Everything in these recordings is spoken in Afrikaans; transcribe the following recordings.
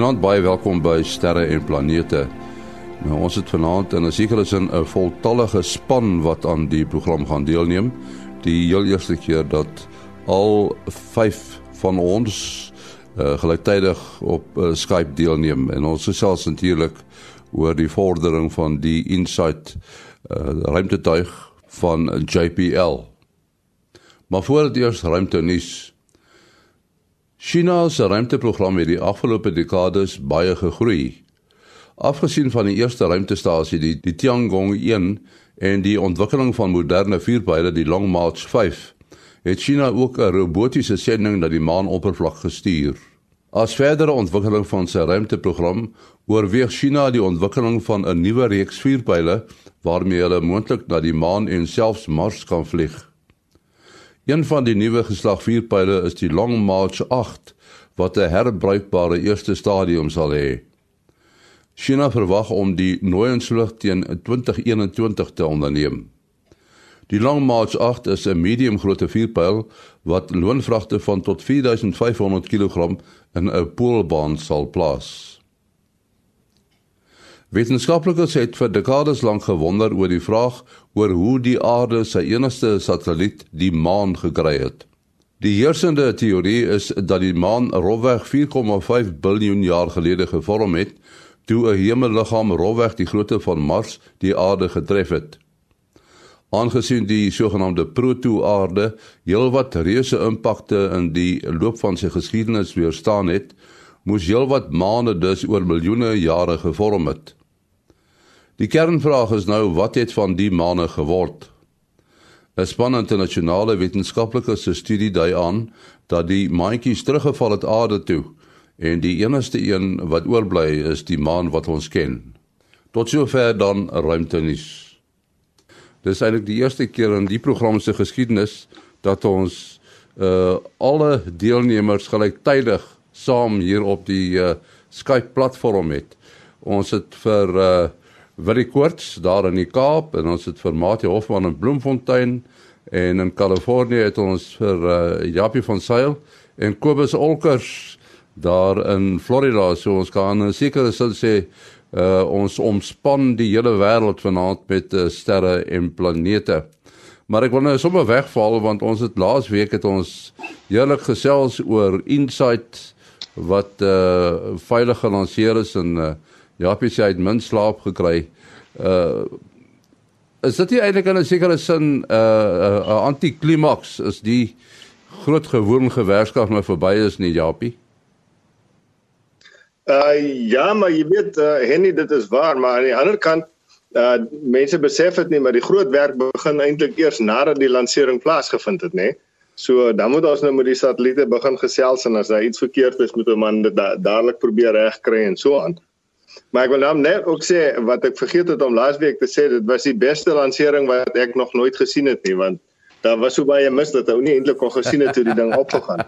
Goeienaand, baie welkom by Sterre en Planete. Nou ons het vanaand in 'n sekere sin 'n voltallige span wat aan die program gaan deelneem. Die heel eerste keer dat al 5 van ons uh, gelyktydig op uh, Skype deelneem en ons gesels natuurlik oor die vordering van die Insight uh, ruimtetuig van JPL. Maar voor die eerste ruimte nuus China se ruimteprogram het die afgelope dekades baie gegroei. Afgesien van die eerste ruimtestasie, die, die Tiangong 1 en die ontwikkeling van moderne vuurpyle, die Long March 5, het China ook 'n robotiese sending na die maanoppervlak gestuur. As verdere ontwikkeling van sy ruimteprogram, oorweeg China die ontwikkeling van 'n nuwe reeks vuurpyle waarmee hulle moontlik na die maan en selfs Mars kan vlieg. Een van die nuwe geslag vuurpyle is die Long March 8 wat 'n herbruikbare eerste stadium sal hê. China verwag om die Nooiensvlug teen 2021 te onderneem. Die Long March 8 is 'n medium-grootte vuurpyl wat loonvragte van tot 4500 kg in 'n poolbaan sal plaas. Wetenskaplikes het vir dekades lank gewonder oor die vraag oor hoe die aarde sy enigste satelliet, die maan, gekry het. Die heersende teorie is dat die maan rofweg 4,5 biljoen jaar gelede gevorm het toe 'n hemelliggaam rofweg die grootte van Mars die aarde getref het. Aangesien die sogenaamde proto-aarde heelwat reuse impakte in die loop van sy geskiedenis weerstaan het, moes heelwat maane dus oor miljoene jare gevorm het. Die kernvraag is nou wat het van die maane geword? 'n Span internasionale wetenskaplikes se studie dui aan dat die maantjies teruggeval het aarde toe en die enigste een wat oorbly is die maan wat ons ken. Tot sover dan ruimtenis. Dis eintlik die eerste keer in die program se geskiedenis dat ons uh alle deelnemers gelyktydig saam hier op die uh Skype platform het. Ons het vir uh Willie Koorts daar in die Kaap en ons het vir Mati Hofman in Bloemfontein en in Kalifornië het ons vir uh, Japie van Sail en Kobus Olkers daar in Florida so ons kan seker sou sê uh, ons omspan die hele wêreld vanaand met uh, sterre en planete. Maar ek wil nou sommer wegval want ons het laas week het ons heerlik gesels oor Insight wat uh, veilig gelanseer is en uh, Japie sê hy het min slaap gekry. Uh is dit nie eintlik in 'n sekere sin 'n uh, 'n uh, antiklimaks is die groot gewoon gewerskap nou verby is nie Japie? Uh ja, maar jy weet uh, Henny dit is waar, maar aan die ander kant uh mense besef dit nie, maar die groot werk begin eintlik eers nadat die lansering plaasgevind het, nê? So dan moet ons nou met die satelliete begin gesels en as daar iets verkeerd is, moet ons dit da dadelik probeer regkry en so aan. Maar ek wil nou net ook sê wat ek vergeet het om laasweek te sê, dit was die beste lansering wat ek nog nooit gesien het nie, want daar was so baie mis dat ou nie eintlik kon gesien het hoe die ding opgegaan.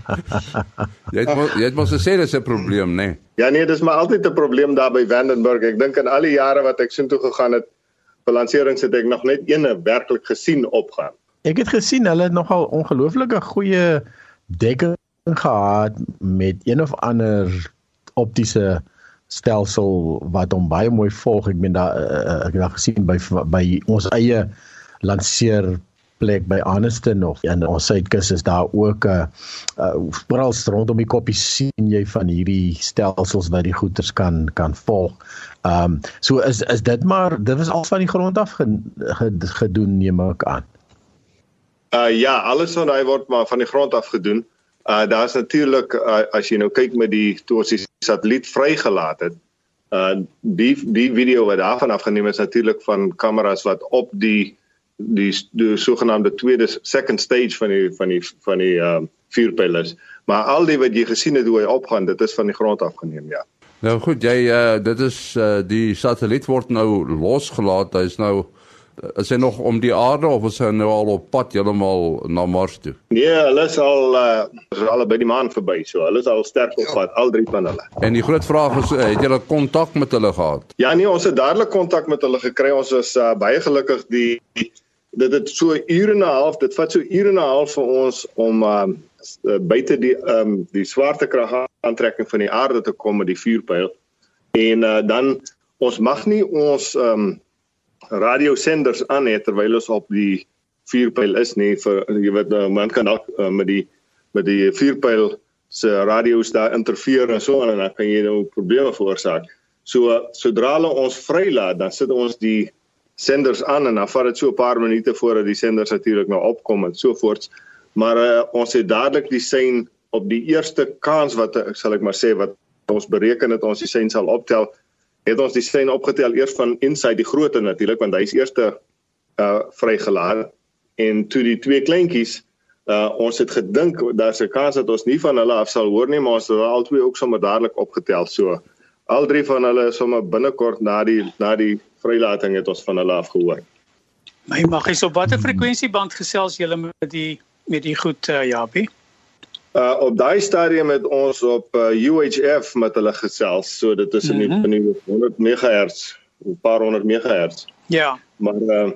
jy het jy het mos gesê dis 'n probleem, nê? Nee. Ja nee, dis maar altyd 'n probleem daar by Vandenberg. Ek dink in al die jare wat ek soontoe gegaan het, vir lanserings het ek nog net eene werklik gesien opgaan. Ek het gesien hulle het nogal ongelooflike goeie dekking gehad met een of ander optiese stelsel wat hom baie mooi volg. Ek meen daar uh, ek het daar gesien by by ons eie lanseer plek by Aniston of en ons suidkus is daar ook 'n uh, uh, oral rondom die koppie sien jy van hierdie stelsels wat die goeters kan kan volg. Ehm um, so is is dit maar dit was al van die grond af gedoen neem ek aan. Uh ja, alles van daai word maar van die grond af gedoen. Uh daar's natuurlik uh, as jy nou kyk met die toe ons die satelliet vrygelaat het, uh die die video wat daarvan afgeneem is natuurlik van kameras wat op die die die sogenaamde tweede second stage van die van die van die uh vuurpylers. Maar al die wat jy gesien het hoe hy opgaan, dit is van die grond afgeneem, ja. Nou goed, jy uh dit is uh die satelliet word nou losgelaat. Hy's nou is hy nog om die aarde of is hy nou al op pad heeltemal na Mars toe? Nee, hulle is al uh is al by die maan verby, so hulle is al sterk op pad, al drie van hulle. En die groot vraag is, uh, het julle kontak met hulle gehad? Ja nee, ons het dadelik kontak met hulle gekry. Ons is uh, baie gelukkig die dit het so ure en 'n half, dit vat so ure en 'n half vir ons om uh buite die um, die swaartekrag aantrekking van die aarde te kom met die vuurpyl. En uh, dan ons mag nie ons um, radiosenders aan hê terwyl ons op die vuurpyl is nie vir jy weet uh, man kan dalk uh, met die met die vuurpyl se radio's daar interfereer en so en dan kan jy nou probleme veroorsaak. So sodra hulle ons vrylaat, dan sit ons die senders aan en dan vat dit so 'n paar minute voordat die senders natuurlik nou opkom en so voorts. Maar uh, ons het dadelik die sein op die eerste kans wat sal ek maar sê wat ons bereken het ons die sein sal optel het ons die sein opgetel eers van inside die grootte natuurlik want hy is eerste uh vrygelaat en toe die twee kleintjies uh ons het gedink daar's 'n kans dat ons nie van hulle af sal hoor nie maar ons het al twee ook sommer dadelik opgetel so al drie van hulle is sommer binnekort na die na die vrylating het ons van hulle af gehoor. My mag is op watter frekwensieband gesels julle met die met die goed uh, Japie? Uh op daai stadium het ons op uh, UHF met hulle gesels. So dit is in die, mm -hmm. in die 100 MHz, 'n paar honderd MHz. Ja. Maar uh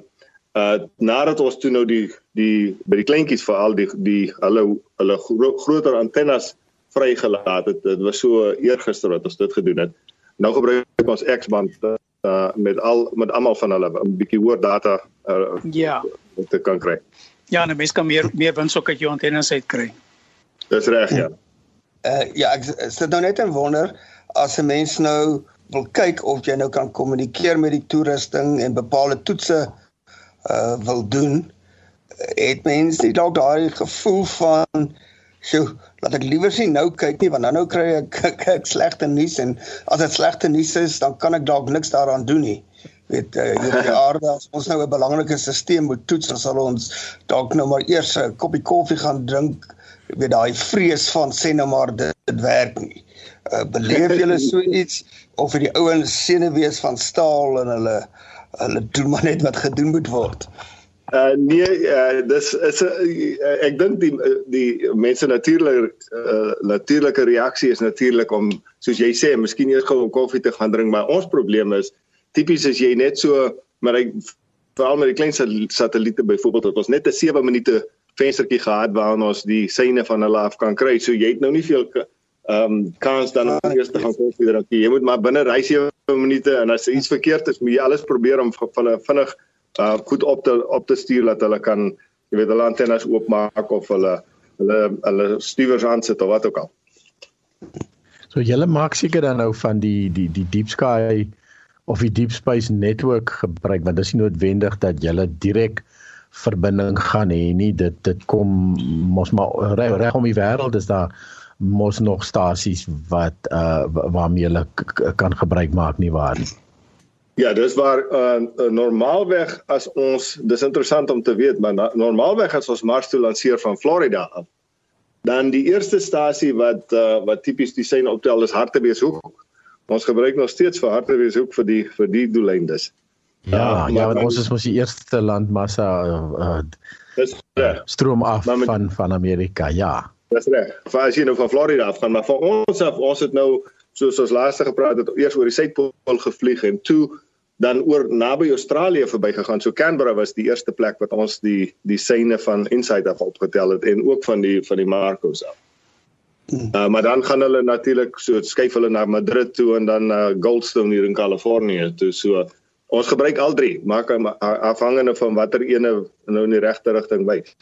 uh nadat ons toe nou die die by die kleintjies veral die die hulle hulle gro groter antennes vrygelaat het. Dit was so eergister wat ons dit gedoen het. Nou gebruik ons X-band uh met al met almal van hulle 'n bietjie hoër data uh ja te kan kry. Ja, 'n mens kan meer meer wins ook uit jou antennes uit kry. Dis reg, ja. Uh ja, ek sit nou net en wonder as 'n mens nou wil kyk of jy nou kan kommunikeer met die toerusting en bepaalde toetse uh wil doen, het mens nie dalk daai gevoel van so laat ek liewer sien nou kyk nie want dan nou kry ek, ek, ek slegte nuus en as dit slegte nuus is dan kan ek dalk niks daaraan doen nie weet uh, hier op die aarde as ons nou 'n belangrike stelsel moet toets dan sal ons dalk nou maar eers 'n koppie koffie gaan drink weet daai vrees van sê nou maar dit, dit werk nie. Uh, beleef julle so iets of vir die ouens senuwees van staal en hulle hulle doen maar net wat gedoen moet word. Uh nee, uh, dis is 'n uh, ek dink die die mense natuurlik uh, natuurlike reaksie is natuurlik om soos jy sê, miskien eers gou 'n koffie te gaan drink, maar ons probleem is tipies as jy net so maar ek veral met die klein satelliete byvoorbeeld dat ons net 'n 7 minute venstertjie gehad waar ons die syne van hulle af kan kry. So jy het nou nie veel ehm um, kans dan om eers te gaan koffie drink. Jy moet maar binne ry 7 minute en as iets verkeerd is, moet jy alles probeer om van hulle vinnig uh goed op te op te stuur dat hulle kan jy weet hulle antennes oopmaak of hulle hulle hulle stuwers aansit of wat ook al. So julle maak seker dan nou van die die die deep sky of die deep space network gebruik want dit is nie noodwendig dat julle direk verbinding gaan hê nie. Dit dit kom mos maar reg reg om die wêreld is daar mos nog stasies wat uh waarmee hulle kan gebruik maak nie waar nie. Ja, dis waar uh normaalweg as ons dis interessant om te weet, maar normaalweg as ons Mars toe lanseer van Florida af, dan die eerste stasie wat uh wat tipies die sein optel is Hartebeeshoek. Ons gebruik nog steeds vir Hartebeeshoek vir die vir die doeleindes. Uh, ja, want ons is mos die eerste landmassa uh, dis reg. Stroom af met, van van Amerika, ja. Dis reg. Vir as jy nou van Florida af gaan, maar vir ons af, ons het nou soos ons laaste gepraat het, eers oor die suidpool gevlieg en toe dan oor naby Australië verbygegaan. So Canberra was die eerste plek wat ons die die syne van Insight af opgetel het en ook van die van die Marcos af. Uh, maar dan gaan hulle natuurlik so skuif hulle na Madrid toe en dan uh, Goldstone hier in Kalifornië toe so Ons gebruik al drie, maak afhangende van watter ene nou in die regte rigting wys.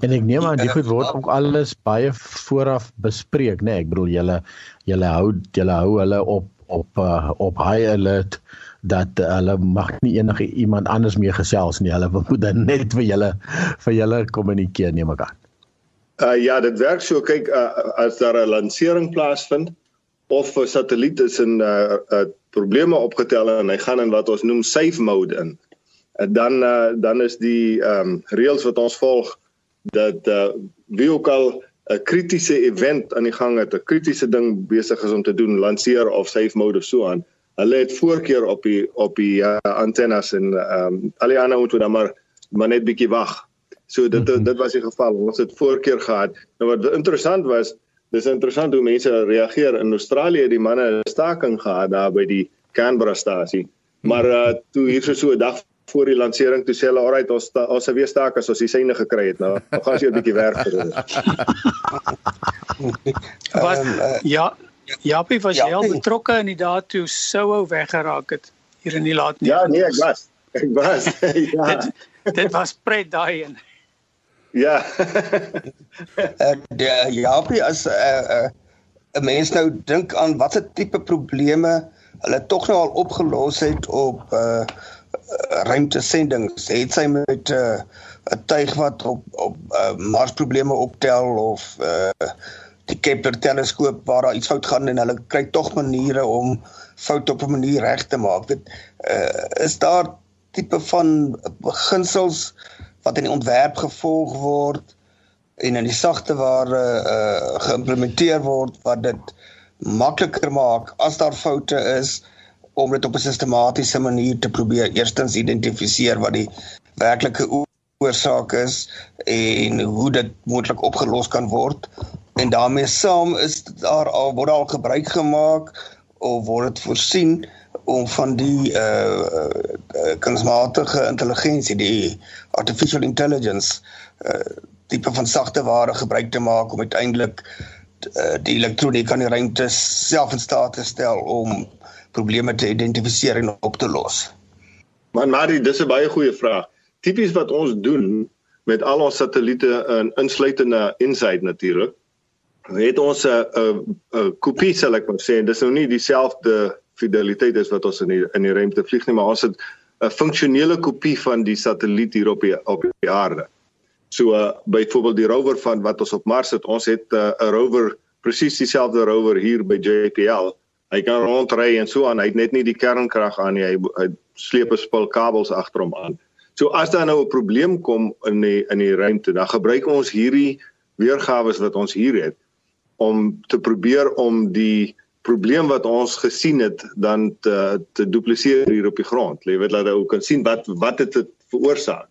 En ek neem aan die goed word ook alles baie vooraf bespreek, né? Nee, ek bedoel julle julle hou julle hou hulle op op uh, op high alert dat hulle mag nie enige iemand anders mee gesels nie. Hulle moet dan net vir julle vir julle kommunikeer, neem ek aan. Uh ja, dit werk so kyk uh, as daar 'n lansering plaasvind of 'n satelliet is in uh, uh, probleme opgetel en hy gaan in wat ons noem safe mode in. En dan uh, dan is die ehm um, reëls wat ons volg dat uh, wie ook al 'n kritiese event aan die gang het, 'n kritiese ding besig is om te doen, lanceer of safe mode of so aan. Hulle het voorkeur op die op die uh, antennes en ehm um, al die ander moet dan maar maar net bietjie wag. So dit -hmm. dit was die geval. Ons het voorkeur gehad. Nou wat interessant was, dis interessant hoe mense reageer in Australië die manne staking gehad daar by die Canberra stasie maar uh, toe hier so 'n dag voor die lansering toe sê hulle alright ons ons sal weer staak as ons die syne gekry het. Nou, nou gaan sy 'n bietjie werk vir hulle. Wat um, uh, ja, Japie was Japie. heel betrokke in die daad toe Souhou weggeraak het hier in die laat nie. Ja, nee, ek was. Ek was. ja. dit, dit was pret daai en Ja. Ek uh, Japie as 'n uh, 'n uh, mens nou dink aan watter tipe probleme hulle tog nou al opgelos het op uh ruimtesendings. Het sy met 'n uh, tuig wat op op uh, Mars probleme optel of uh die Kepler teleskoop waar daar iets fout gaan en hulle kry tog maniere om foute op 'n manier reg te maak. Dit uh is daar tipe van beginsels wat in die ontwerp gevolg word en in die sagte ware uh geïmplementeer word wat dit makliker maak as daar foute is om dit op 'n sistematiese manier te probeer eerstens identifiseer wat die werklike oorsaak is en hoe dit moontlik opgelos kan word. En daarmee saam is daar al word al gebruik gemaak of word dit voorsien om van die uh, uh kunsmatige intelligensie, die artificial intelligence uh tipe van sagte ware gebruik te maak om uiteindelik uh, die elektroniek aan die ruimte self in staat te stel om probleme te identifiseer en op te los. Man Marie, dis 'n baie goeie vraag. Tipies wat ons doen met al ons satelliete in insluitende inside natuurlik. Het ons 'n 'n kopie sal ek maar sê, dis nou nie dieselfde fideliteit is wat ons in die in die ruimte vlieg nie, maar ons het 'n funksionele kopie van die satelliet hier op die op die aarde. So uh, byvoorbeeld die rover van wat ons op Mars het, ons het uh, 'n uh, rover presies dieselfde rover hier by JPL. Hy kan rondry en so aan. Hy het net nie die kernkrag aan nie. Hy, hy sleep 'n spul kabels agter hom aan. So as daar nou 'n probleem kom in die in die ruimte, dan gebruik ons hierdie weergawe wat ons hier het om te probeer om die probleem wat ons gesien het dan te te dupliseer hier op die grond. Jy weet dat jy ook kan sien wat wat dit het veroorsaak.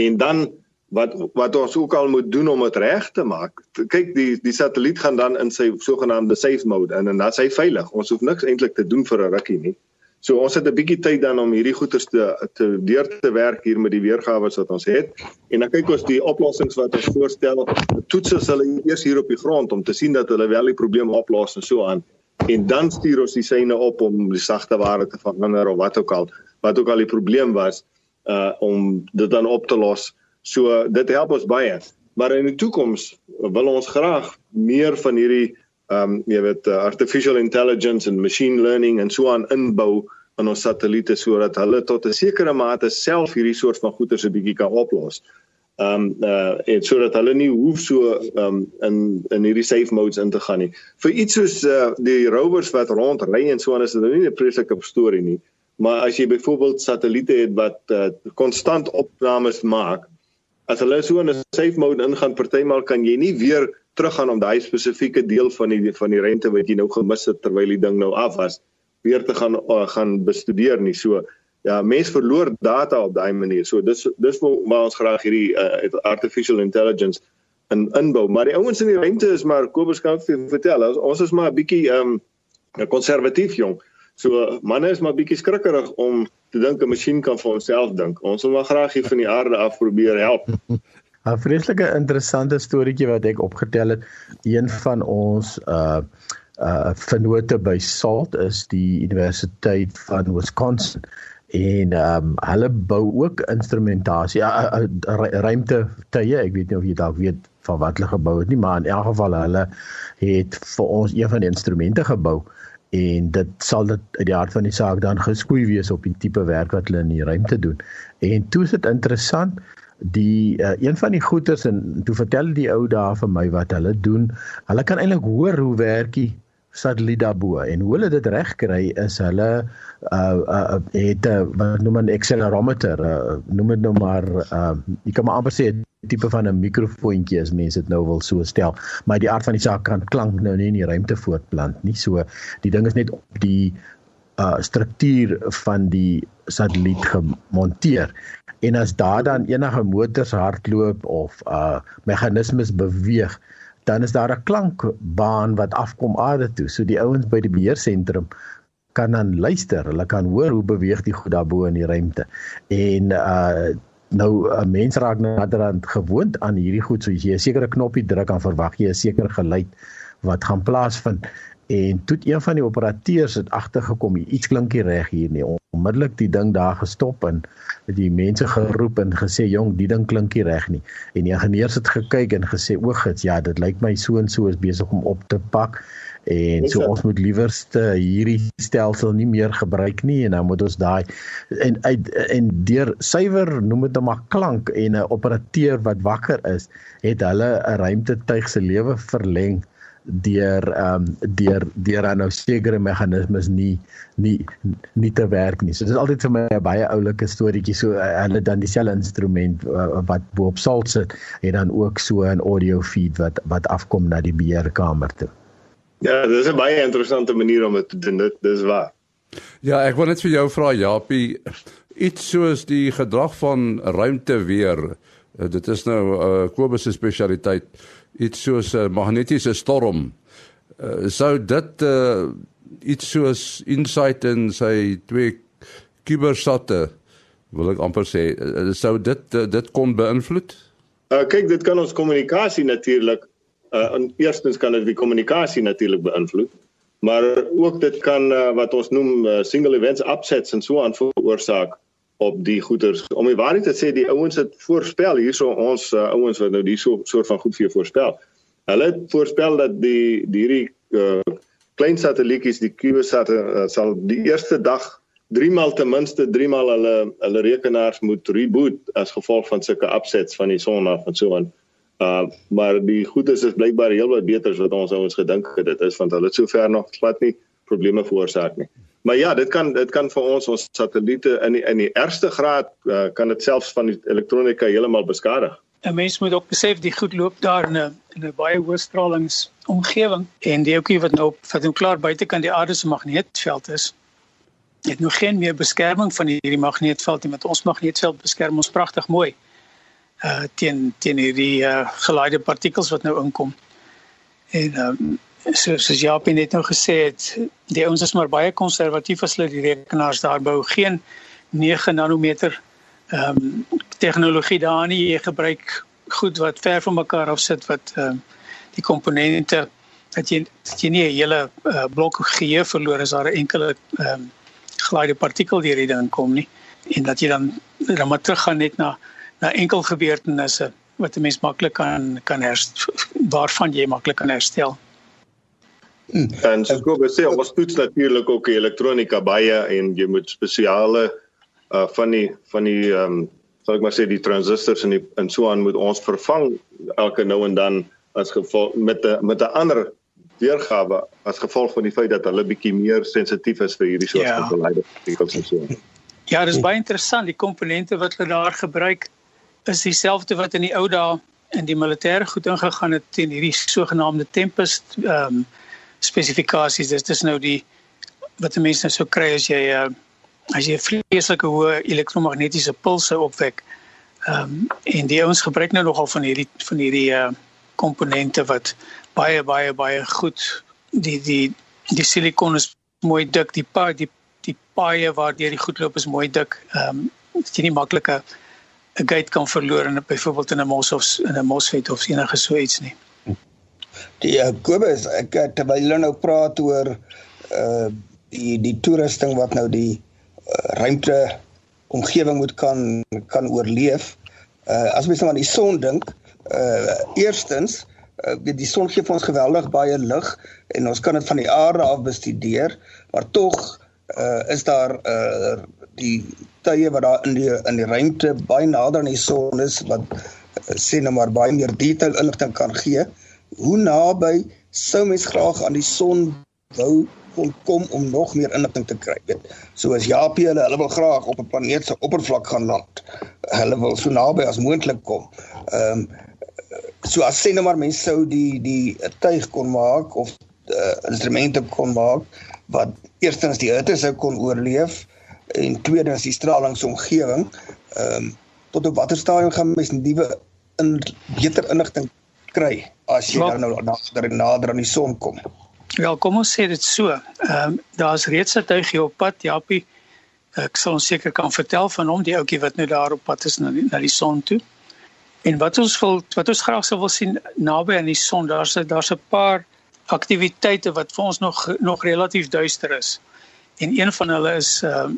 En dan wat wat ons ook al moet doen om dit reg te maak. Kyk die die satelliet gaan dan in sy sogenaamde safe mode in en dan is hy veilig. Ons hoef niks eintlik te doen vir 'n rukkie nie. So ons het 'n bietjie tyd dan om hierdie goeters te te deur te werk hier met die weergawe wat ons het. En dan kyk ons die oplossings wat ons voorstel. Toets hulle eers hier op die grond om te sien dat hulle wel die probleem oplos en so aan en dan stuur ons die syne op om die sagte ware te verander of wat ook al wat ook al die probleem was uh om dit dan op te los. So dit help ons baie. Maar in die toekoms wil ons graag meer van hierdie um jy weet uh, artificial intelligence en machine learning en so aan inbou in ons satelliete sodat hulle tot 'n sekere mate self hierdie soort van goeie se bietjie kan oplos um uh en sodat hulle nie hoef so um in in hierdie safe modes in te gaan nie. Vir iets soos uh die rovers wat rondry en so aan is dit nou nie 'n preslike storie nie. Maar as jy byvoorbeeld satelliete het wat uh konstant opnames maak, as hulle so in 'n safe mode ingaan, partymal kan jy nie weer teruggaan om daai spesifieke deel van die van die rente wat jy nou gemis het terwyl die ding nou af was, weer te gaan uh, gaan bestudeer nie. So ja, mense verloor data op daai manier. So dis dis waar ons graag hierdie uh, artificial intelligence in inbou. Maar die ouens in die ruimte is maar Kobus kan vir vertel. Ons is maar 'n bietjie ehm um, konservatief jong. So manne is maar bietjie skrikkerig om te dink 'n masjien kan vir onsself dink. Ons wil maar graag hier van die aarde af probeer help. 'n Vreeslike interessante storieetjie wat ek opgetel het. Een van ons uh uh vennote by SALT is die Universiteit van Wisconsin en ehm um, hulle bou ook instrumentasie ja, ruimte tye ek weet nie of jy dalk weet van wat hulle gebou het nie maar in elk geval hulle het vir ons een van die instrumente gebou en dit sal dit uit die hart van die saak dan geskoei wees op die tipe werk wat hulle in die ruimte doen. En toe is dit interessant die uh, een van die goeters en toe vertel die ou daar vir my wat hulle doen hulle kan eintlik hoor hoe werk die satelliet daarbo en hoe hulle dit reg kry is hulle uh, uh het 'n uh, wat noem 'n accelerometer uh, noem dit nou maar uh jy kan maar amper sê 'n tipe van 'n mikrofoontjie as mense dit nou wil so stel. Maar die aard van die saak kan klank nou nie in die ruimte voortplant nie. So die ding is net op die uh struktuur van die satelliet gemonteer. En as daar dan enige motors hardloop of uh meganismes beweeg dan is daar 'n klankbaan wat afkom aarde toe. So die ouens by die beheersentrum kan dan luister. Hulle kan hoor hoe beweeg die goed daarbo in die ruimte. En uh nou 'n mens raak naderhand gewoond aan hierdie goed. So jy 'n sekere knoppie druk, dan verwag jy 'n sekere geluid wat gaan plaasvind. En toe een van die operateurs het agtergekom, iets klinkie reg hier nie. Onmiddellik die ding daar gestop en het die mense geroep en gesê, "Jong, die ding klinkie reg nie." En die ingenieurs het gekyk en gesê, "O, gits, ja, dit lyk my so en so is besig om op te pak." En so ons moet liewerste hierdie stelsel nie meer gebruik nie en dan moet ons daai en uit en deur suiwer noem dit nou maar klank en 'n operateur wat wakker is, het hulle 'n ruimtetuig se lewe verleng deur ehm um, deur deur aan nou sekere meganismes nie nie nie te werk nie. So dit is altyd vir my 'n baie oulike storieetjie. So uh, hulle dan dieselfde instrument uh, wat bo op salt sit en dan ook so 'n audio feed wat wat afkom na die beheerkamer toe. Ja, dis 'n baie interessante manier om dit te doen. Dit dis waar. Ja, ek wil net vir jou vra Japie, iets soos die gedrag van ruimteweer. Uh, dit is nou 'n uh, Kobus se spesialiteit iets soos 'n magnetiese storm. Uh, sou dit uh, iets soos insight in sy twee kubersatte wil ek amper sê uh, sou dit uh, dit kon beïnvloed? Uh, kyk, dit kan ons kommunikasie natuurlik uh en eerstens kan dit die kommunikasie natuurlik beïnvloed. Maar ook dit kan uh, wat ons noem uh, single events upsets en so aan veroorsaak op die goeders. Om die waarheid te sê, die ouens het voorspel hierso ons uh, ouens wat nou die so soort van goed vir jou voorspel. Hulle het voorspel dat die die hierdie uh, klein satellietjies, die CubeSat uh, sal die eerste dag 3 maal ten minste 3 maal hulle hulle rekenaars moet reboot as gevolg van sulke upsets van die son af en so aan. Uh maar die goedes is blykbaar heelwat beter as wat ons ouens gedink het dit is want hulle het sover nog glad nie probleme veroorsaak nie. Maar ja, dit kan dit kan vir ons ons satelliete in die, in die ergste graad uh, kan dit selfs van die elektronika heeltemal beskadig. 'n Mens moet ook besef die goed loop daar in 'n in 'n baie hoë stralingsomgewing en die ouetjie wat nou wat nou klaar buitekant die aarde se magneetveld is, het nou geen meer beskerming van hierdie magneetveld nie met ons magneetveld beskerm ons pragtig mooi uh teen teen hierdie uh geleide partikels wat nou inkom. En um, soos soos Japie net nou gesê het, die ouens is maar baie konservatief as hulle die rekenaars daar bou. Geen 9 nanometer ehm um, tegnologie daar nie. Jy gebruik goed wat ver van mekaar af sit wat ehm um, die komponente dat jy dat jy nie 'n hele uh, blok geheu verloor as daar 'n enkele ehm um, geleide partikel deur die ding kom nie en dat jy dan dan maar teruggaan net na na enkel gebeurtenisse wat 'n mens maklik kan kan herstel waarvan jy maklik kan herstel. En so gou besê ons toets natuurlik ook elektronika baie en jy moet spesiale uh van die van die ehm um, sal ek maar sê die transistors en die en so aan moet ons vervang elke nou en dan as gevolg met 'n met 'n ander weergawe as gevolg van die feit dat hulle bietjie meer sensitief is vir hierdie soort van geleide partikels en so. Ja, dis baie interessant die komponente wat hulle daar gebruik is dieselfde wat in die ou dae in die militêre goed ingegaan het teen hierdie sogenaamde tempest ehm um, spesifikasies. Dis dis nou die wat mense nou sou kry as jy uh, as jy 'n vreeslike hoë elektromagnetiese pulse opwek. Ehm um, en die ouens gebruik nou nogal van hierdie van hierdie uh komponente wat baie baie baie goed die die die silikon is mooi dik, die pa die die paaie waar deur die goed loop is mooi dik. Ehm um, jy nie maklike 'n gate kan verloor in byvoorbeeld in 'n mos of in 'n mosfet of enige so iets nie. Die uh, Kobus, ek eh, terwyl hulle nou praat oor uh die die toerusting wat nou die uh, ruimte omgewing moet kan kan oorleef. Uh as mens nou aan die son dink, uh eerstens uh, die, die son gee vir ons geweldig baie lig en ons kan dit van die aarde af bestudeer, maar tog uh is daar uh die tye wat daar in die in die ruimte baie nader aan die son is wat uh, sê nou maar baie meer detail inligting kan gee. Uh hoe naby sou mens graag aan die son wou kom om nog meer inligting te kry. Weet. So as Japie hulle hulle wil graag op 'n planeet se oppervlak gaan land. Hulle wil so naby as moontlik kom. Ehm um, so as sê nou maar mense sou die die tuig kon maak of uh, instrumente kon maak wat eerstens die hitte sou kon oorleef en tweedens die stralingsomgewing. Ehm um, tot op watter stadium gaan mens nuwe in beter inligting kry as jy dan nou nader nader aan die son kom. Wel, kom ons sê dit so. Ehm um, daar's reeds 'n tuigie op pad, Japie. Ek sal ons seker kan vertel van hom, die ouetjie wat nou daar op pad is na die, na die son toe. En wat ons wil wat ons graag sou wil sien naby aan die son, daar's daar's 'n paar aktiwiteite wat vir ons nog nog relatief duister is. En een van hulle is ehm uh,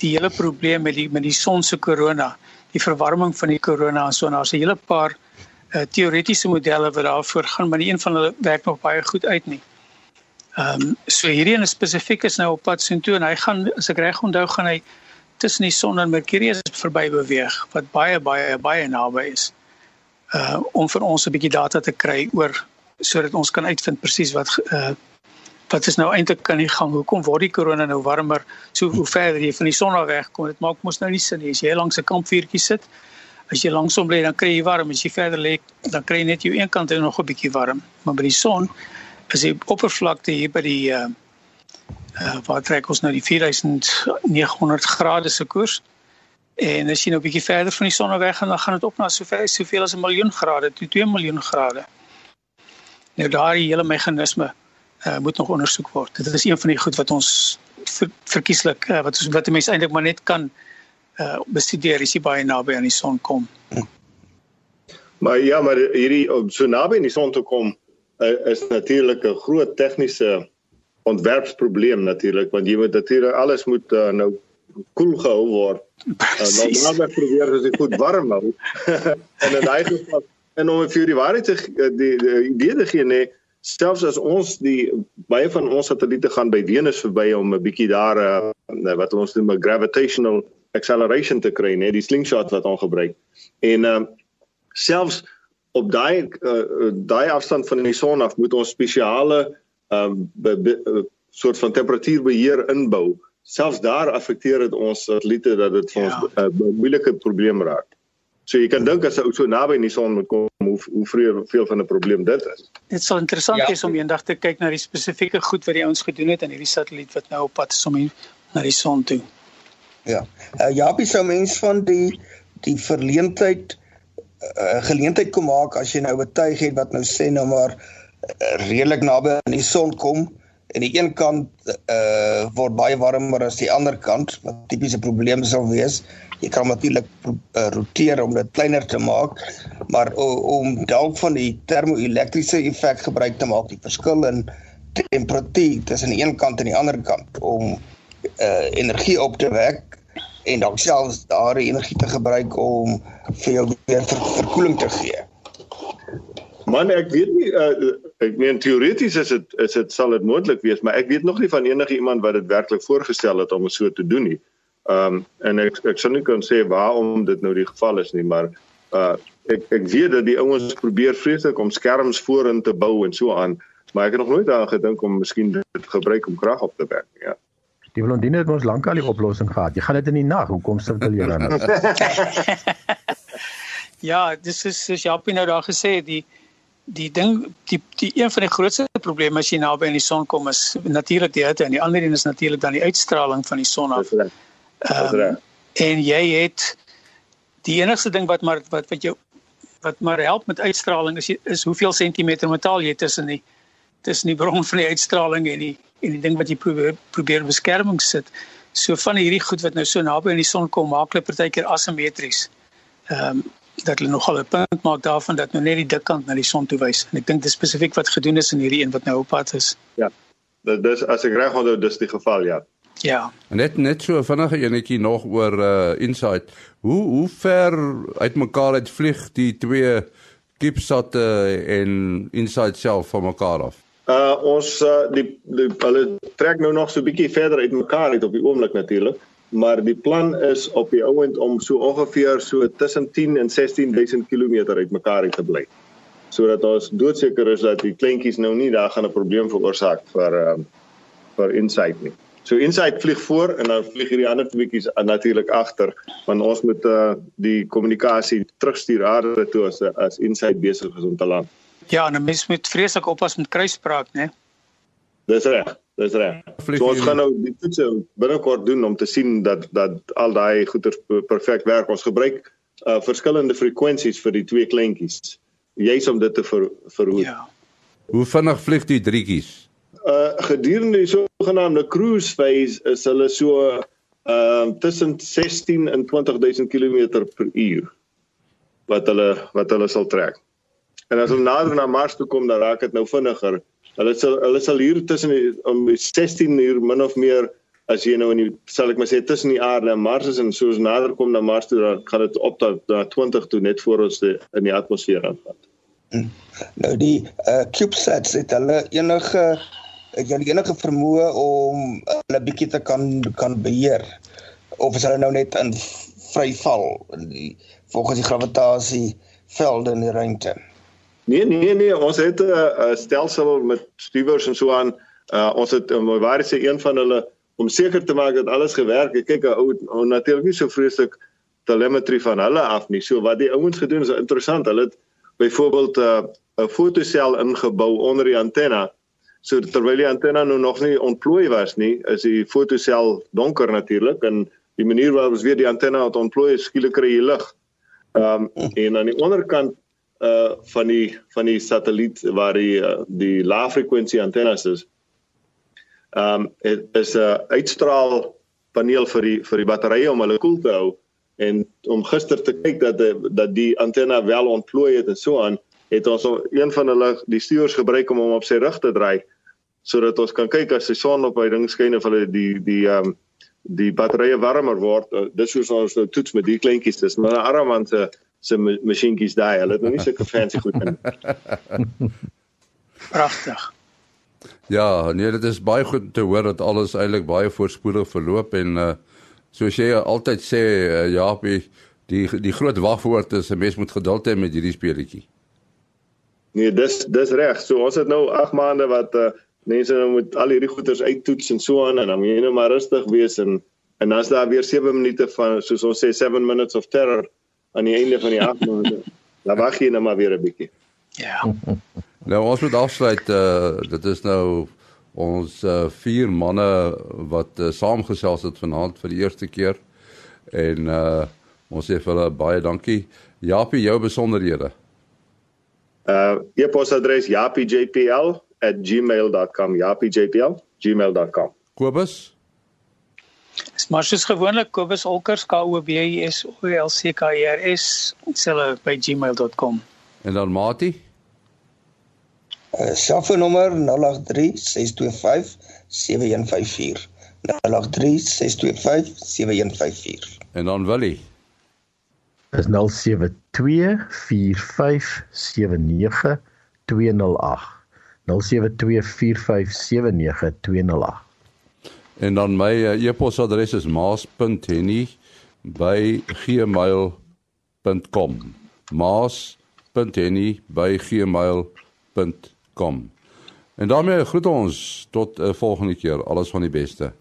die hele probleem met die met die son se korona, die verwarming van die korona en so en daar's 'n hele paar uh, teoretiese modelle wat daarvoor gaan, maar nie een van hulle werk nog baie goed uit nie. Ehm um, so hierdie een spesifiek is nou op pad soontoe en hy gaan as ek reg onthou gaan hy tussen die son en Mercurius verby beweeg wat baie baie baie naby is. Uh om vir ons 'n bietjie data te kry oor sodat ons kan uitvind presies wat uh wat is nou eintlik kan die gang hoekom word die korona nou warmer so hoe verder jy van die son af wegkom dit maak mos nou nie sin nie as jy langs 'n kampvuurtjie sit as jy langs hom bly dan kry jy warm as jy verder lê dan kry jy net jou een kant nog 'n bietjie warm maar by die son as die oppervlakte hier by die uh uh, waar trek ons nou die 4900 grade se koers. En as jy nou 'n bietjie verder van die son weg gaan, dan gaan dit op na soveel soveel as 'n miljoen grade, tot 2 miljoen grade. Nou daai hele meganisme uh, moet nog ondersoek word. Dit is een van die goed wat ons ver, verkieslik uh, wat ons wat mense eintlik maar net kan uh, bestudeer as jy baie naby aan die son kom. Maar ja, maar hierdie so naby aan die son te kom uh, is natuurlik 'n groot tegniese ontwerpsprobleem natuurlik want jy moet natuurlik alles moet uh, nou koel gehou word. Uh, nou maar probeer as dit goed warm hou. en in daai geval en om vir die waarheid te die, die, idee te gee nee selfs as ons die baie van ons satelliete gaan by Venus verby om 'n bietjie daar uh, wat ons noem 'n gravitational acceleration te kry nee die slingshot wat ons gebruik. En uh, selfs op daai uh, daai afstand van die son af moet ons spesiale um, soort van temperatuurbeheer inbou. Selfs daar affekteer dit ons satelliete dat dit vir ja. ons 'n uh, moeilike probleem raak. So jy kan dink as ou so naby in die son moet kom hoe hoe vroeër veel van 'n probleem dit is. Dit sal interessant ja. wees om eendag te kyk na die spesifieke goed wat die ouens gedoen het aan hierdie satelliet wat nou op pad is om hier na die son toe. Ja. Uh, Japie sou mens van die die verleentheid uh, geleentheid kom maak as jy nou betuig het wat nou sê nou maar redelik naby aan die son kom en die een kant uh word baie warmer as die ander kant wat tipiese probleem sou wees. Jy kan natuurlik uh, roteer om dit kleiner te maak, maar uh, om dalk van die termoelektriese effek gebruik te maak, die verskil in temperatuur tussen die een kant en die ander kant om uh energie op te wek en dan selfs daardie energie te gebruik om vir jou weer ver verkoeling te gee. Man ek weet nie uh, ek meen teoreties is dit is dit sal dit moontlik wees, maar ek weet nog nie van enige iemand wat dit werklik voorgestel het om so te doen nie. Ehm um, en ek ek sou nie kan sê waarom dit nou die geval is nie, maar uh ek ek weet dat die ouens probeer vreeslik om skerms voorin te bou en so aan, maar ek het nog nooit daaraan gedink om miskien dit gebruik om krag op te wek nie. Ja. Die blondine het ons lankal die oplossing gehad. Jy gaan dit in die nag, hoekom sukkel jy dan? ja, dis is soos Japie nou daar gesê het, die die ding die die een van die grootste probleme as jy naby aan die son kom is natuurlik die hitte en die ander een is natuurlik dan die uitstraling van die son af. Um, en jy het die enigste ding wat maar wat wat jou wat maar help met uitstraling is is hoeveel sentimeter metaal jy tussen die tussen die bron van die uitstraling en die en die ding wat jy probeer probeer beskerming sit. So van hierdie goed wat nou so naby aan die son kom maak hulle partykeer asimetries. Ehm um, dat hulle nogal 'n punt maak daarvan dat nou net die dik kant na die son toe wys. En ek dink dit is spesifiek wat gedoen is in hierdie een wat nou op pad is. Ja. Dit dis as ek reg onthou dis die geval ja. Ja. Net net so vinnige enetjie nog oor uh insight. Hoe hoe ver uitmekaar uit vlieg die twee CubeSat en Insight self van mekaar af? Uh ons uh, die, die hulle trek nou nog so 'n bietjie verder uitmekaar uit op die oomblik natuurlik maar die plan is op die ouend om so ongeveer so tussen 10 en 16000 km uitmekaar uit te bly. Sodat ons doodseker is dat die kleintjies nou nie daar gaan 'n probleem veroorsaak vir um, vir Insight nie. So Insight vlieg voor en dan vlieg hierdie ander tweeetjies natuurlik agter want ons moet uh, die kommunikasie terugstuur aarde toe as as Insight besig is om te land. Ja, en mens moet vreeslik oppas met kruisspraak, né? Dis reg. Dis reg. So ons gaan nou die toetse binnekort doen om te sien dat dat al daai goeder perfek werk. Ons gebruik uh verskillende frekwensies vir die twee kleintjies. Juis om dit te ver, verhoed. Ja. Hoe vinnig vlieg die drietjies? uh gedurende die sogenaamde cruise phase is hulle so uh tussen 16 en 20000 km per uur wat hulle wat hulle sal trek. En as hulle nader na Mars toe kom, dan raak dit nou vinniger. Hulle sal hulle sal hier tussen die, om 16 uur min of meer as jy nou in die sal ek maar sê tussen die aarde en Mars is en soos nader kom na Mars toe dan gaan dit op tot na 20 toe net voor ons die, in die atmosfeer aanvat. Hm. Nou die uh CubeSats het hulle enige het enige vermoë om hulle bietjie te kan kan beheer of is hulle nou net in vryval in die volgens die gravitasie velde in die ruimte. Nee nee nee, ons het 'n stelsel met stuwers en so aan. Uh ons het um, waar is een van hulle om seker te maak dat alles gewerk het. Kyk, ou ou natuurlik nie so vreeslik telemetrie van hulle af nie. So wat die ouens gedoen is interessant. Hulle het byvoorbeeld 'n uh, 'n fotosel ingebou onder die antenna. So terwyl die antenna nou nog nie ontplooi was nie, is die fotosel donker natuurlik en die manier waarop ons weer die antenna het ontplooi, skielik kry jy lig. Ehm um, en aan die onderkant uh van die van die satelliet waar die uh, die lae frekwensie antennes is ehm um, is 'n uitstraal paneel vir die vir die batterye om hulle koel te hou. En om gister te kyk dat die, dat die antenne wel ontplooi het en so aan het ons een van hulle die stuurs gebruik om hom op sy rug te draai sodat ons kan kyk as die son op hy ding skyn of hulle die die ehm um, die batterye warmer word. Dis hoe ons nou toets met die kleintjies dis maar 'n armand se se masjienkies daai hulle het nog nie sulke fancy goed in pragtig Ja, nee, dit is baie goed te hoor dat alles eintlik baie voorspoedig verloop en uh soos jy altyd sê, uh, Japie, die die groot wagwoord is 'n mens moet geduld hê met hierdie speletjie. Nee, dis dis reg. So ons het nou 8 maande wat uh mense nou moet al hierdie goeders uittoets en so aan en dan moet jy net maar rustig wees en en dan's daar weer 7 minute van soos ons sê 7 minutes of terror aan die einde van die 8 maande. Dan wag jy net maar weer 'n bietjie. Ja. Nou ons moet afsluit uh dit is nou ons uh vier manne wat uh, saamgesels het vanaand vir die eerste keer en uh ons sê vir hulle baie dankie. Japie, jou besonderhede. Uh e-posadres japiejpl@gmail.com japiejpl@gmail.com. Kobus? Dis maar soos gewoonlik Kobus Olkers K O B U S O L C K E R S selfe by gmail.com. En dan Mati? Uh, selfoonnommer 083 625 7154. 083 625 7154. En dan Willie. Is 0724579208. 0724579208. En dan my uh, e-posadres is maas.henny@gmail.com. maas.henny@gmail.com. En daarmee groet ons tot 'n uh, volgende keer. Alles van die beste.